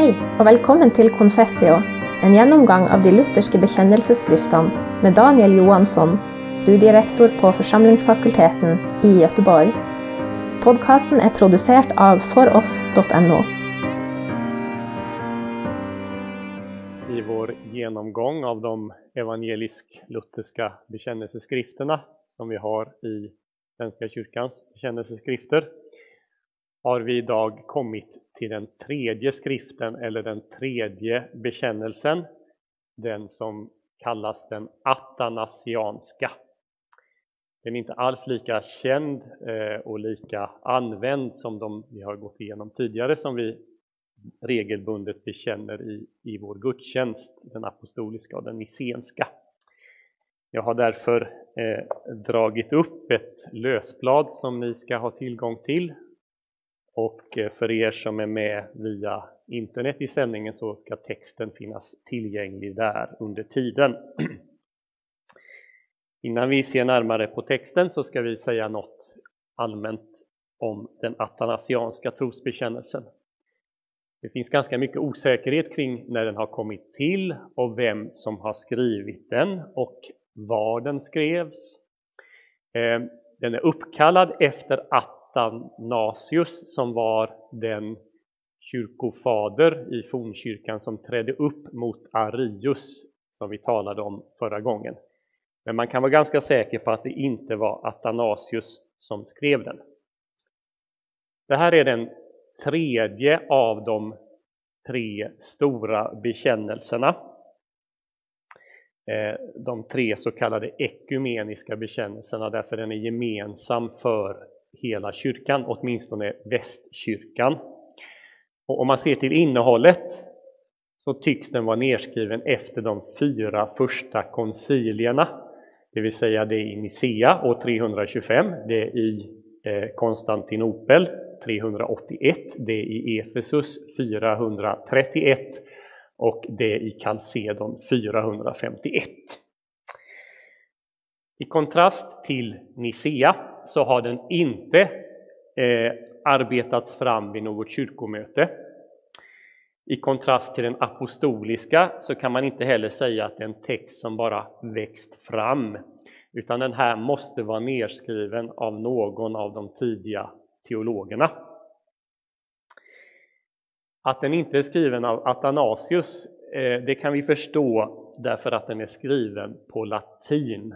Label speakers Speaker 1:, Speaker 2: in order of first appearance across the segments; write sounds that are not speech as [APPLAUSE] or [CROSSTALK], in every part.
Speaker 1: Hei, og velkommen til Confessio, en gjennomgang av de lutherske bekjennelsesskriftene med Daniel Johansson, studierektor på Forsamlingsfakulteten i Göteborg. Podkasten er produsert av foross.no.
Speaker 2: i vår genomgång av de evangelisk-lutherska bekännelseskrifterna som vi har i Svenska kyrkans bekännelseskrifter har vi idag kommit till den tredje skriften eller den tredje bekännelsen, den som kallas den atanasianska. Den är inte alls lika känd eh, och lika använd som de vi har gått igenom tidigare som vi regelbundet bekänner i, i vår gudstjänst, den apostoliska och den nicenska. Jag har därför eh, dragit upp ett lösblad som ni ska ha tillgång till. Och eh, för er som är med via internet i sändningen så ska texten finnas tillgänglig där under tiden. [CLEARS THROAT] Innan vi ser närmare på texten så ska vi säga något allmänt om den atanasianska trosbekännelsen. Det finns ganska mycket osäkerhet kring när den har kommit till och vem som har skrivit den och var den skrevs. Eh, den är uppkallad efter att Athanasius som var den kyrkofader i fornkyrkan som trädde upp mot Arius som vi talade om förra gången. Men man kan vara ganska säker på att det inte var Athanasius som skrev den. Det här är den tredje av de tre stora bekännelserna. Eh, de tre så kallade ekumeniska bekännelserna därför den är gemensam för hela kyrkan, åtminstone västkyrkan. Och om man ser till innehållet så tycks den vara nedskriven efter de fyra första koncilierna, det vill säga det i Nicea år 325, det i eh, Konstantinopel 381, det i Efesus 431 och det i Kalsedon 451. I kontrast till Nicea så har den inte eh, arbetats fram vid något kyrkomöte. I kontrast till den apostoliska så kan man inte heller säga att det är en text som bara växt fram, utan den här måste vara nedskriven av någon av de tidiga teologerna. Att den inte är skriven av Athanasius, eh, det kan vi förstå därför att den är skriven på latin.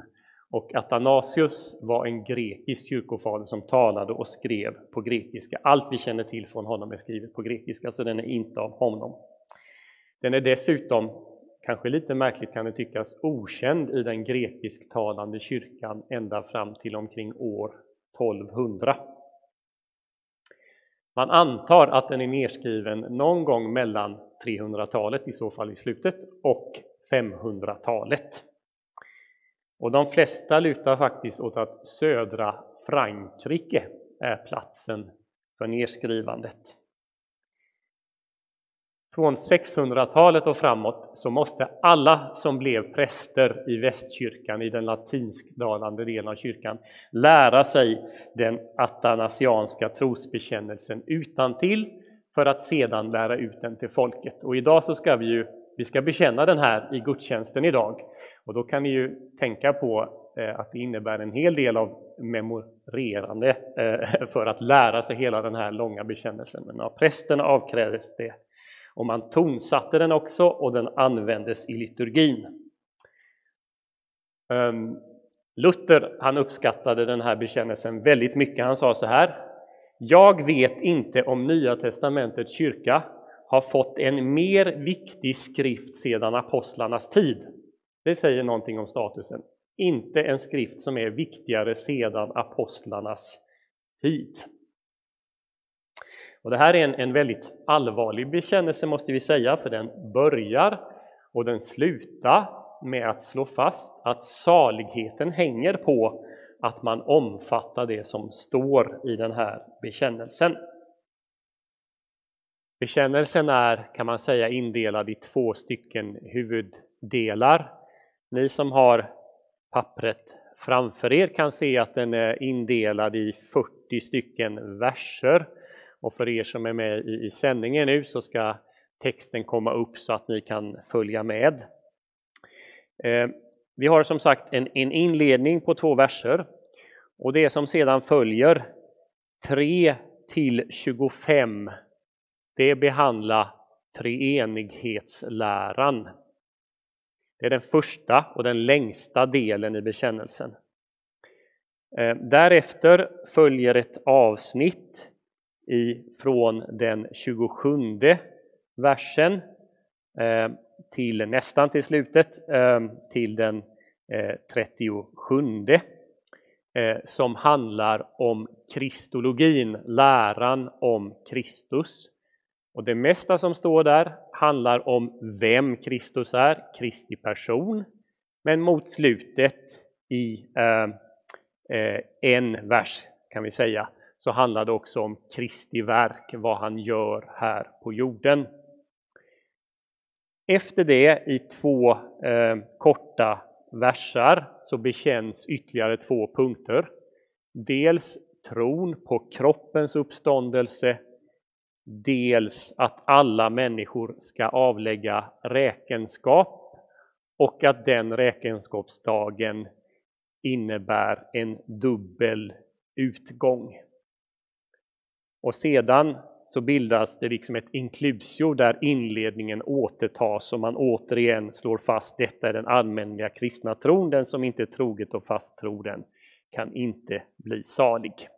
Speaker 2: Och Athanasius var en grekisk kyrkofader som talade och skrev på grekiska. Allt vi känner till från honom är skrivet på grekiska, så den är inte av honom. Den är dessutom, kanske lite märkligt kan det tyckas, okänd i den grekisktalande kyrkan ända fram till omkring år 1200. Man antar att den är nedskriven någon gång mellan 300-talet, i så fall i slutet, och 500-talet. Och de flesta lutar faktiskt åt att södra Frankrike är platsen för nedskrivandet. Från 600-talet och framåt så måste alla som blev präster i västkyrkan, i den latinsktalande delen av kyrkan, lära sig den atanasianska trosbekännelsen utan till för att sedan lära ut den till folket. Och idag så ska vi ju vi ska bekänna den här i gudstjänsten idag. Och då kan ni ju tänka på eh, att det innebär en hel del av memorerande eh, för att lära sig hela den här långa bekännelsen. Men av prästen avkrävdes det och man tonsatte den också och den användes i liturgin. Ehm, Luther han uppskattade den här bekännelsen väldigt mycket. Han sa så här. Jag vet inte om Nya testamentets kyrka har fått en mer viktig skrift sedan apostlarnas tid. Det säger någonting om statusen. Inte en skrift som är viktigare sedan apostlarnas tid. Och det här är en, en väldigt allvarlig bekännelse måste vi säga, för den börjar och den slutar med att slå fast att saligheten hänger på att man omfattar det som står i den här bekännelsen. Bekännelsen är, kan man säga, indelad i två stycken huvuddelar. Ni som har pappret framför er kan se att den är indelad i 40 stycken verser och för er som är med i, i sändningen nu så ska texten komma upp så att ni kan följa med. Eh, vi har som sagt en, en inledning på två verser och det som sedan följer 3 till 25 det behandlar treenighetsläran. Det är den första och den längsta delen i bekännelsen. Eh, därefter följer ett avsnitt från den 27 versen eh, till nästan till slutet, eh, till den 37 som handlar om kristologin, läran om Kristus. Och det mesta som står där handlar om vem Kristus är, Kristi person. Men mot slutet i eh, eh, en vers kan vi säga, så handlar det också om Kristi verk, vad han gör här på jorden. Efter det, i två eh, korta versar, så bekänns ytterligare två punkter. Dels tron på kroppens uppståndelse dels att alla människor ska avlägga räkenskap och att den räkenskapsdagen innebär en dubbel utgång. Och sedan så bildas det liksom ett inklusio där inledningen återtas och man återigen slår fast detta är den allmänliga kristna tron. Den som inte troget och fast tror den kan inte bli salig.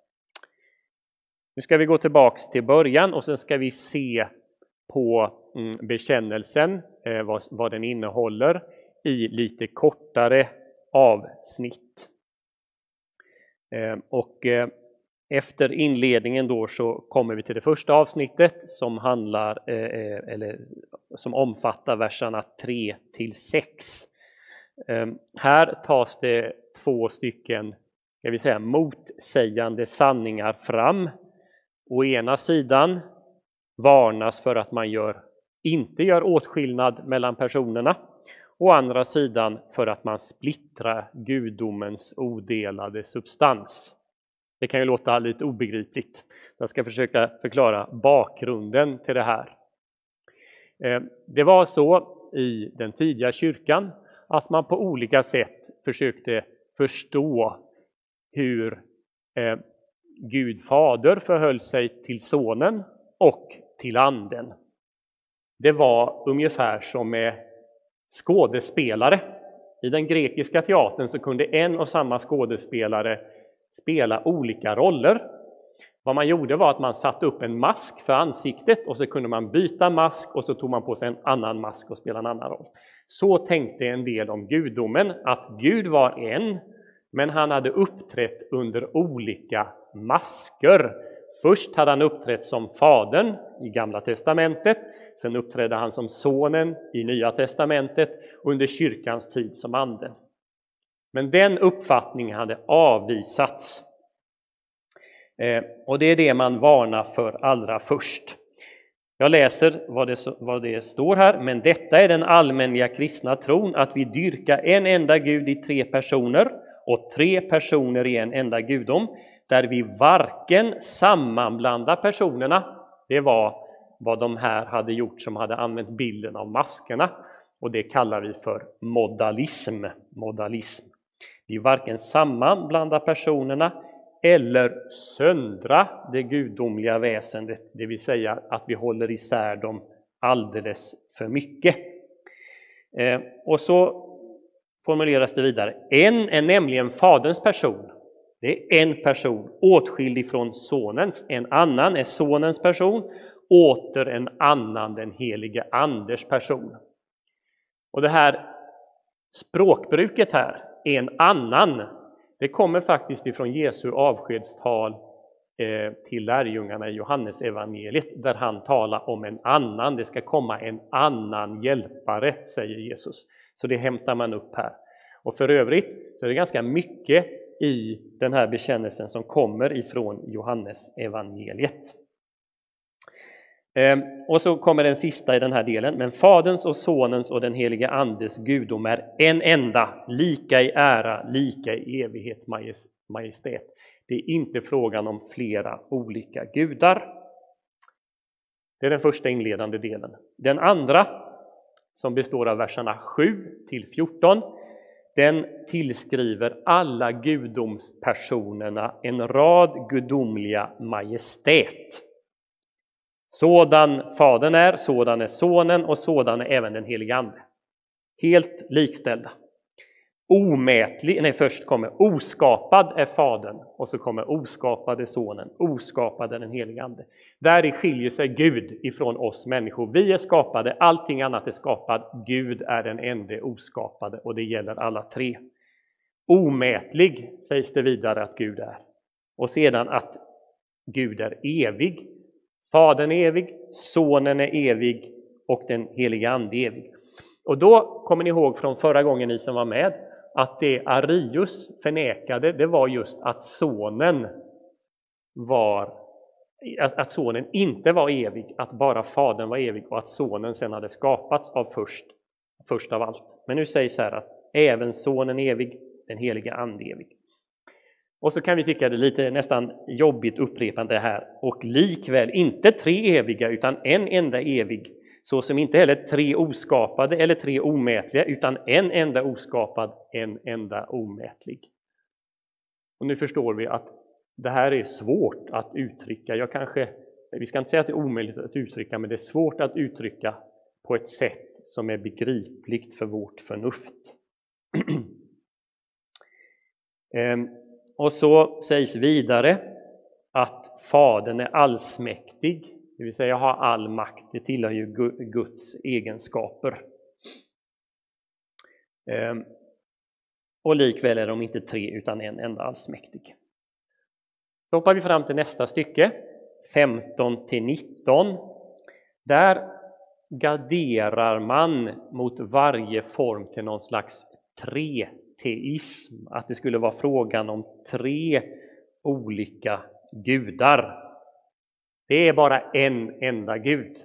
Speaker 2: Nu ska vi gå tillbaks till början och sen ska vi se på mm, bekännelsen, eh, vad, den innehåller, i lite kortare avsnitt. Ehm, och eh, efter inledningen då så kommer vi till det första avsnittet som handlar eh, eller som omfattar verserna 3 till 6. Ehm, här tas det två stycken, ska vi säga, motsägande sanningar fram Å ena sidan varnas för att man gör, inte gör åtskillnad mellan personerna. Å andra sidan för att man splittrar gudomens odelade substans. Det kan ju låta lite obegripligt. Jag ska försöka förklara bakgrunden till det här. Eh, det var så i den tidiga kyrkan att man på olika sätt försökte förstå hur eh, Gud fader förhöll sig till sonen och till anden. Det var ungefär som med skådespelare. I den grekiska teatern så kunde en och samma skådespelare spela olika roller. Vad man gjorde var att man satte upp en mask för ansiktet och så kunde man byta mask och så tog man på sig en annan mask och spelade en annan roll. Så tänkte en del om gudomen, att Gud var en, men han hade uppträtt under olika masker. Först hade han uppträtt som Fadern i Gamla testamentet, sen uppträdde han som Sonen i Nya testamentet under kyrkans tid som Anden. Men den uppfattningen hade avvisats. Eh, och det är det man varnar för allra först. Jag läser vad det, vad det står här, men detta är den allmänliga kristna tron, att vi dyrkar en enda Gud i tre personer och tre personer i en enda gudom, där vi varken sammanblandar personerna, det var vad de här hade gjort som hade använt bilden av maskerna, och det kallar vi för modalism. modalism. Vi varken sammanblandar personerna eller söndra det gudomliga väsendet, det vill säga att vi håller isär dem alldeles för mycket. Eh, och så formuleras det vidare. En är nämligen Faderns person. Det är en person åtskild ifrån Sonens. En annan är Sonens person. Åter en annan den helige Anders person. Och det här språkbruket här, en annan, det kommer faktiskt ifrån Jesu avskedstal eh, till lärjungarna i Johannes evangeliet där han talar om en annan. Det ska komma en annan hjälpare, säger Jesus. Så det hämtar man upp här. Och för övrigt så är det ganska mycket i den här bekännelsen som kommer ifrån Johannes evangeliet. Ehm, och så kommer den sista i den här delen. Men Faderns och Sonens och den helige Andes gudom är en enda, lika i ära, lika i evighet, majestät. Det är inte frågan om flera olika gudar. Det är den första inledande delen. Den andra, som består av verserna 7 till 14, den tillskriver alla gudomspersonerna en rad gudomliga majestät. Sådan Fadern är, sådan är Sonen och sådan är även den helige Ande. Helt likställda. Omätlig, nej först kommer oskapad är Fadern och så kommer oskapade Sonen, oskapad är den helige Ande. Där skiljer sig Gud ifrån oss människor. Vi är skapade, allting annat är skapat. Gud är den enda oskapade och det gäller alla tre. Omätlig sägs det vidare att Gud är. Och sedan att Gud är evig. Fadern är evig, Sonen är evig och den helige Ande är evig. Och då kommer ni ihåg från förra gången ni som var med att det Arius förnekade, det var just att sonen var att, sonen inte var evig, att bara fadern var evig och att sonen sen hade skapats av först, först av allt. Men nu sägs här att även sonen är evig, den helige ande evig. Och så kan vi tycka det är lite nästan jobbigt upprepande här. Och likväl inte tre eviga utan en enda evig så som inte heller tre oskapade eller tre omätliga, utan en enda oskapad, en enda omätlig. Och nu förstår vi att det här är svårt att uttrycka. Jag kanske, vi ska inte säga att det är omöjligt att uttrycka, men det är svårt att uttrycka på ett sätt som är begripligt för vårt förnuft. [CLEARS THROAT] Ehm, och så sägs vidare att Fadern är allsmäktig det vill säga ha all makt, det tillhör ju Guds egenskaper. Ehm, och likväl är de inte tre utan en enda allsmäktig. Så hoppar vi fram till nästa stycke, 15 till 19. Där garderar man mot varje form till någon slags treteism, att det skulle vara frågan om tre olika gudar. Det är bara en enda Gud.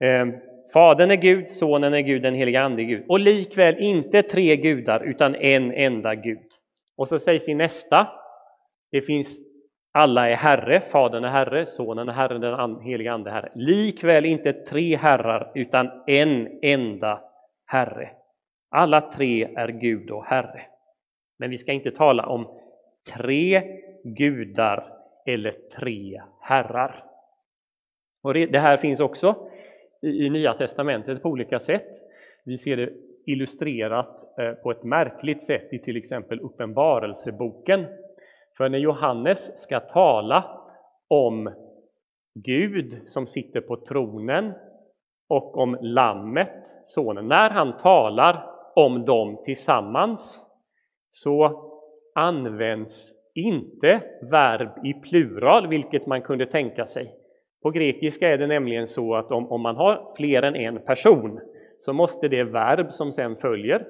Speaker 2: Ehm, Fadern är Gud, Sonen är Gud, den heliga Ande är Gud. Och likväl inte tre gudar, utan en enda Gud. Och så sägs i nästa, det finns alla är Herre, Fadern är Herre, Sonen är Herre, den heliga Ande är Herre. Likväl inte tre herrar, utan en enda Herre. Alla tre är Gud och Herre. Men vi ska inte tala om tre gudar eller tre herrar. Och det här finns också i Nya Testamentet på olika sätt. Vi ser det illustrerat eh, på ett märkligt sätt i till exempel Uppenbarelseboken. För när Johannes ska tala om Gud som sitter på tronen och om Lammet, Sonen, när han talar om dem tillsammans så används inte verb i plural, vilket man kunde tänka sig. På grekiska är det nämligen så att om, om man har fler än en person så måste det verb som sen följer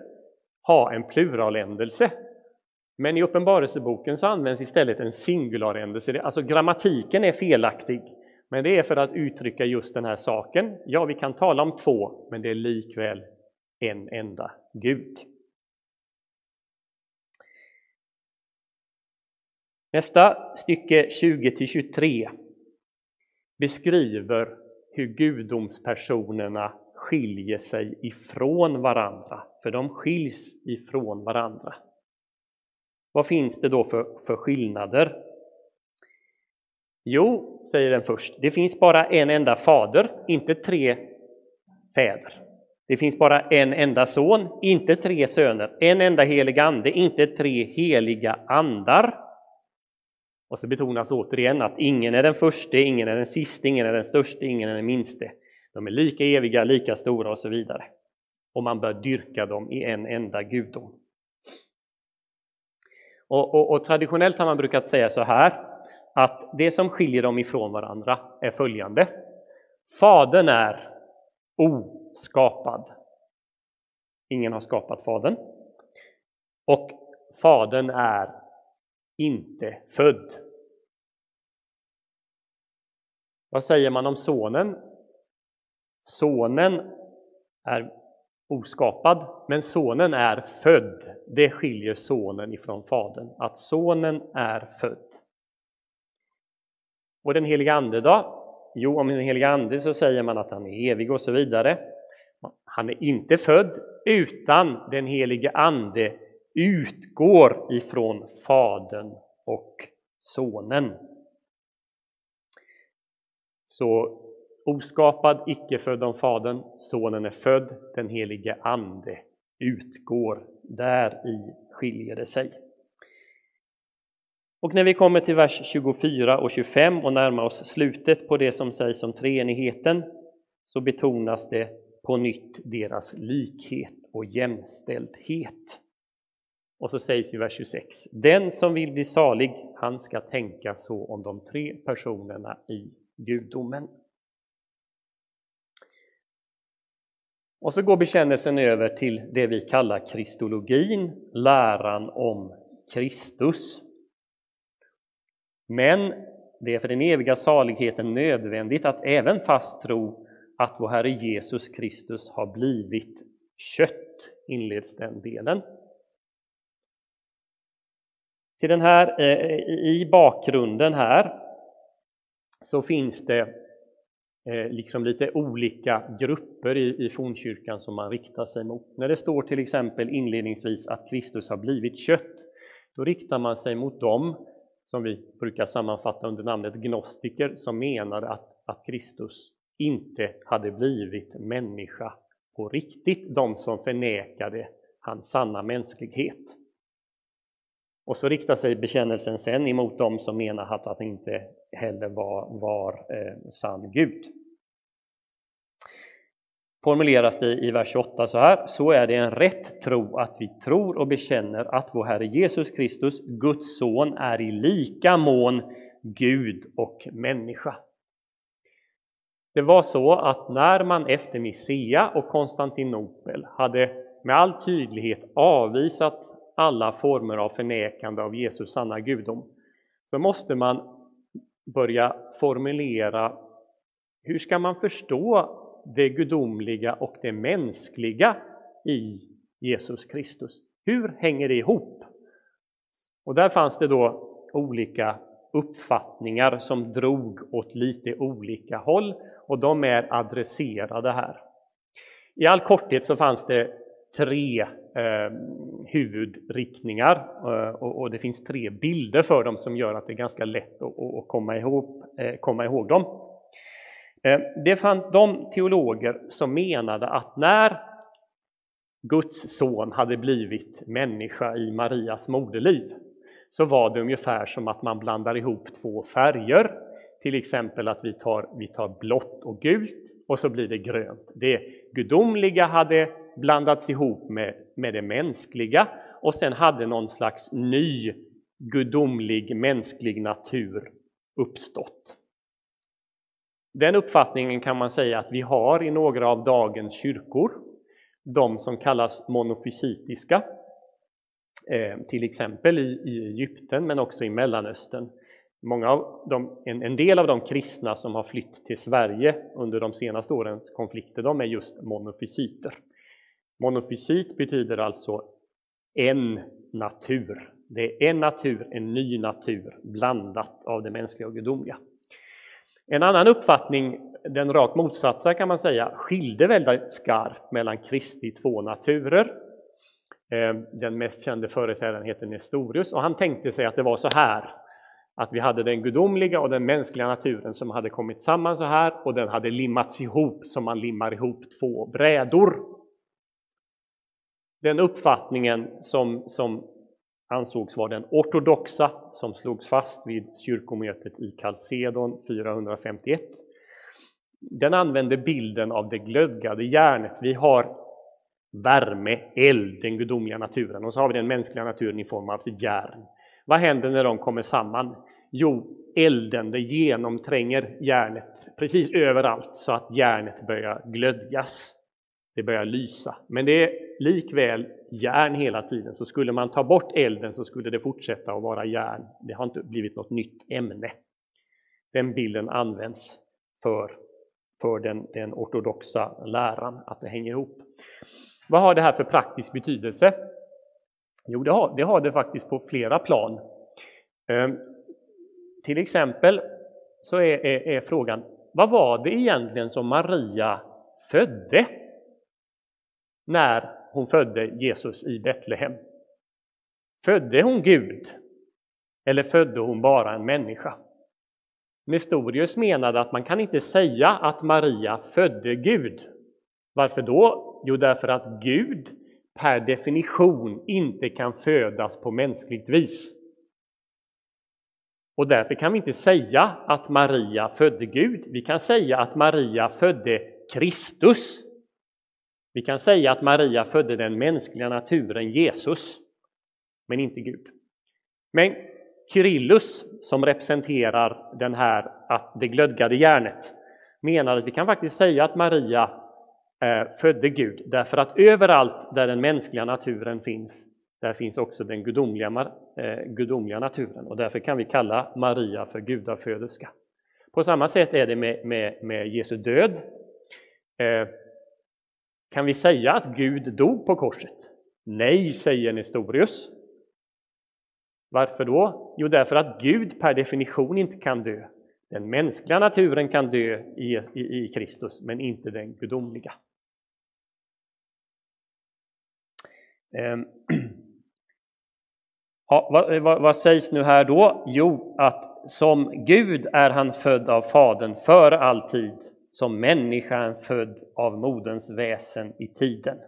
Speaker 2: ha en pluraländelse. Men i Uppenbarelseboken så används istället en singularändelse. Alltså grammatiken är felaktig, men det är för att uttrycka just den här saken. Ja, vi kan tala om två, men det är likväl en enda Gud. Nästa stycke 20-23 beskriver hur gudomspersonerna skiljer sig ifrån varandra, för de skiljs ifrån varandra. Vad finns det då för, för skillnader? Jo, säger den först, det finns bara en enda fader, inte tre fäder. Det finns bara en enda son, inte tre söner. En enda helig ande, inte tre heliga andar. Och så betonas återigen att ingen är den första, ingen är den sista, ingen är den största, ingen är den minste. De är lika eviga, lika stora och så vidare. Och man bör dyrka dem i en enda gudom. Och, och, och traditionellt har man brukat säga så här att det som skiljer dem ifrån varandra är följande. Fadern är oskapad. Ingen har skapat Fadern. Och Fadern är inte född. Vad säger man om sonen? Sonen är oskapad, men sonen är född. Det skiljer sonen ifrån fadern, att sonen är född. Och den helige Ande då? Jo, om den helige Ande så säger man att han är evig och så vidare. Han är inte född, utan den helige Ande utgår ifrån Fadern och Sonen. Så oskapad, icke född om Fadern, Sonen är född, den helige Ande utgår. Där i skiljer det sig. Och när vi kommer till vers 24 och 25 och närmar oss slutet på det som sägs om treenigheten så betonas det på nytt deras likhet och jämställdhet. Och så sägs i vers 26, den som vill bli salig, han ska tänka så om de tre personerna i gudomen. Och så går bekännelsen över till det vi kallar kristologin, läran om Kristus. Men det är för den eviga saligheten nödvändigt att även fast tro att vår Herre Jesus Kristus har blivit kött, inleds den delen. Till den här, eh, I bakgrunden här så finns det eh, liksom lite olika grupper i, i fornkyrkan som man riktar sig mot. När det står till exempel inledningsvis att Kristus har blivit kött, då riktar man sig mot dem som vi brukar sammanfatta under namnet gnostiker, som menar att, att Kristus inte hade blivit människa på riktigt, de som förnekade hans sanna mänsklighet. Och så riktar sig bekännelsen sen emot dem som menar att han inte heller var, var eh, sann Gud. Formuleras det i vers 28 så här, så är det en rätt tro att vi tror och bekänner att vår Herre Jesus Kristus, Guds son, är i lika mån Gud och människa. Det var så att när man efter Nicea och Konstantinopel hade med all tydlighet avvisat alla former av förnekande av Jesus sanna gudom, så måste man börja formulera hur ska man förstå det gudomliga och det mänskliga i Jesus Kristus? Hur hänger det ihop? Och där fanns det då olika uppfattningar som drog åt lite olika håll och de är adresserade här. I all korthet så fanns det tre eh, huvudriktningar eh, och, och, det finns tre bilder för dem som gör att det är ganska lätt att, att komma, ihop, eh, komma ihåg dem. Eh, det fanns de teologer som menade att när Guds son hade blivit människa i Marias moderliv så var det ungefär som att man blandar ihop två färger. Till exempel att vi tar, vi tar blått och gult och så blir det grönt. Det gudomliga hade blandats ihop med, med det mänskliga och sen hade någon slags ny gudomlig mänsklig natur uppstått. Den uppfattningen kan man säga att vi har i några av dagens kyrkor, de som kallas monofysitiska, eh, till exempel i, i Egypten men också i Mellanöstern. Många av de, en, en, del av de kristna som har flytt till Sverige under de senaste årens konflikter, de är just monofysiter. Monofysit betyder alltså en natur. Det är en natur, en ny natur, blandat av det mänskliga och gudomliga. En annan uppfattning, den rakt motsatta kan man säga, skilde väldigt skarpt mellan Kristi två naturer. Ehm, den mest kände företrädaren heter Nestorius och han tänkte sig att det var så här att vi hade den gudomliga och den mänskliga naturen som hade kommit samman så här och den hade limmats ihop som man limmar ihop två brädor. Den uppfattningen som, som ansågs vara den ortodoxa som slogs fast vid kyrkomötet i Kalsedon 451. Den använde bilden av det glödgade järnet. Vi har värme, eld, den gudomliga naturen och så har vi den mänskliga naturen i form av järn. Vad händer när de kommer samman? Jo, elden det genomtränger järnet precis överallt så att järnet börjar glödgas. Det börjar lysa. Men det är likväl järn hela tiden, så skulle man ta bort elden så skulle det fortsätta att vara järn. Det har inte blivit något nytt ämne. Den bilden används för, för den, den ortodoxa läran, att det hänger ihop. Vad har det här för praktisk betydelse? Jo, det har det, har det faktiskt på flera plan. Ehm, till exempel så är, är, är frågan, vad var det egentligen som Maria födde när hon födde Jesus i Betlehem? Födde hon Gud? Eller födde hon bara en människa? Nestorius menade att man kan inte säga att Maria födde Gud. Varför då? Jo, därför att Gud per definition inte kan födas på mänskligt vis. Och därför kan vi inte säga att Maria födde Gud. Vi kan säga att Maria födde Kristus. Vi kan säga att Maria födde den mänskliga naturen Jesus, men inte Gud. Men Kyrillus, som representerar den här, att det glödgade järnet, menar att vi kan faktiskt säga att Maria eh, födde Gud, därför att överallt där den mänskliga naturen finns, där finns också den gudomliga, eh, gudomliga naturen och därför kan vi kalla Maria för gudaföderska. På samma sätt är det med, med, med Jesu död. Eh, kan vi säga att Gud dog på korset? Nej, säger Nestorius. Varför då? Jo, därför att Gud per definition inte kan dö. Den mänskliga naturen kan dö i, i, i Kristus, men inte den gudomliga. Ehm. [CLEARS THROAT] Ja, vad, vad, vad, sägs nu här då? Jo, att som Gud är han född av Fadern för all tid, som människan född av moderns väsen i tiden.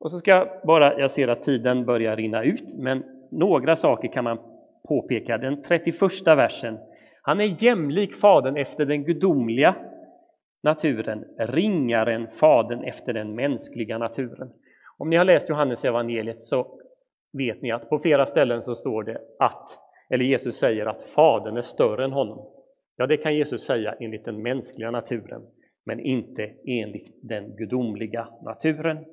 Speaker 2: Och så ska jag bara, jag ser att tiden börjar rinna ut, men några saker kan man påpeka. Den 31 versen, han är jämlik Fadern efter den gudomliga naturen, ringaren Fadern efter den mänskliga naturen. Om ni har läst Johannes evangeliet så vet ni att på flera ställen så står det att, eller Jesus säger att Fadern är större än honom. Ja, det kan Jesus säga enligt den mänskliga naturen, men inte enligt den gudomliga naturen.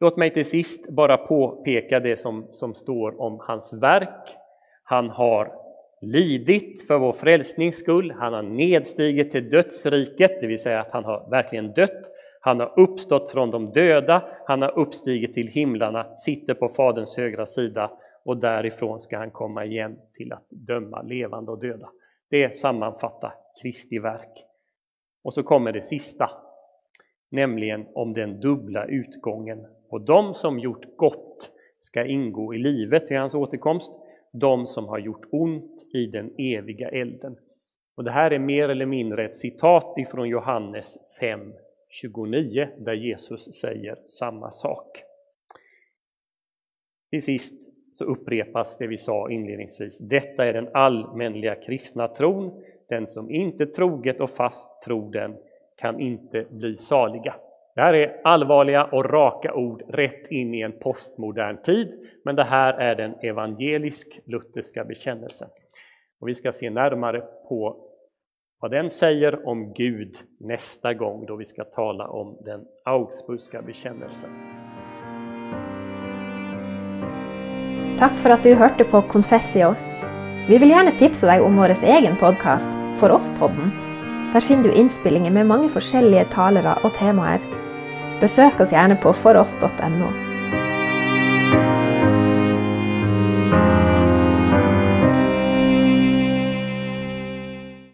Speaker 2: Låt mig till sist bara påpeka det som, som står om hans verk. Han har lidit för vår frälsnings skull, han har nedstigit till dödsriket, det vill säga att han har verkligen dött. Han har uppstått från de döda, han har uppstigit till himlarna, sitter på Faderns högra sida och därifrån ska han komma igen till att döma levande och döda. Det sammanfattar Kristi verk. Och så kommer det sista, nämligen om den dubbla utgången. Och de som gjort gott ska ingå i livet till hans återkomst, de som har gjort ont i den eviga elden. Och Det här är mer eller mindre ett citat ifrån Johannes 5.29 där Jesus säger samma sak. Till sist så upprepas det vi sa inledningsvis. Detta är den allmänliga kristna tron. Den som inte troget och fast tror den kan inte bli saliga. Det här är allvarliga och raka ord rätt in i en postmodern tid, men det här är den evangelisk-lutherska bekännelsen. Och vi ska se närmare på vad den säger om Gud nästa gång då vi ska tala om den Augsburgska bekännelsen.
Speaker 1: Tack för att du hörde på Confessio. Vi vill gärna tipsa dig om vår egen podcast, For oss-podden. Där finner du inspelningar med många olika talare och teman. Besök oss gärna på foross.no.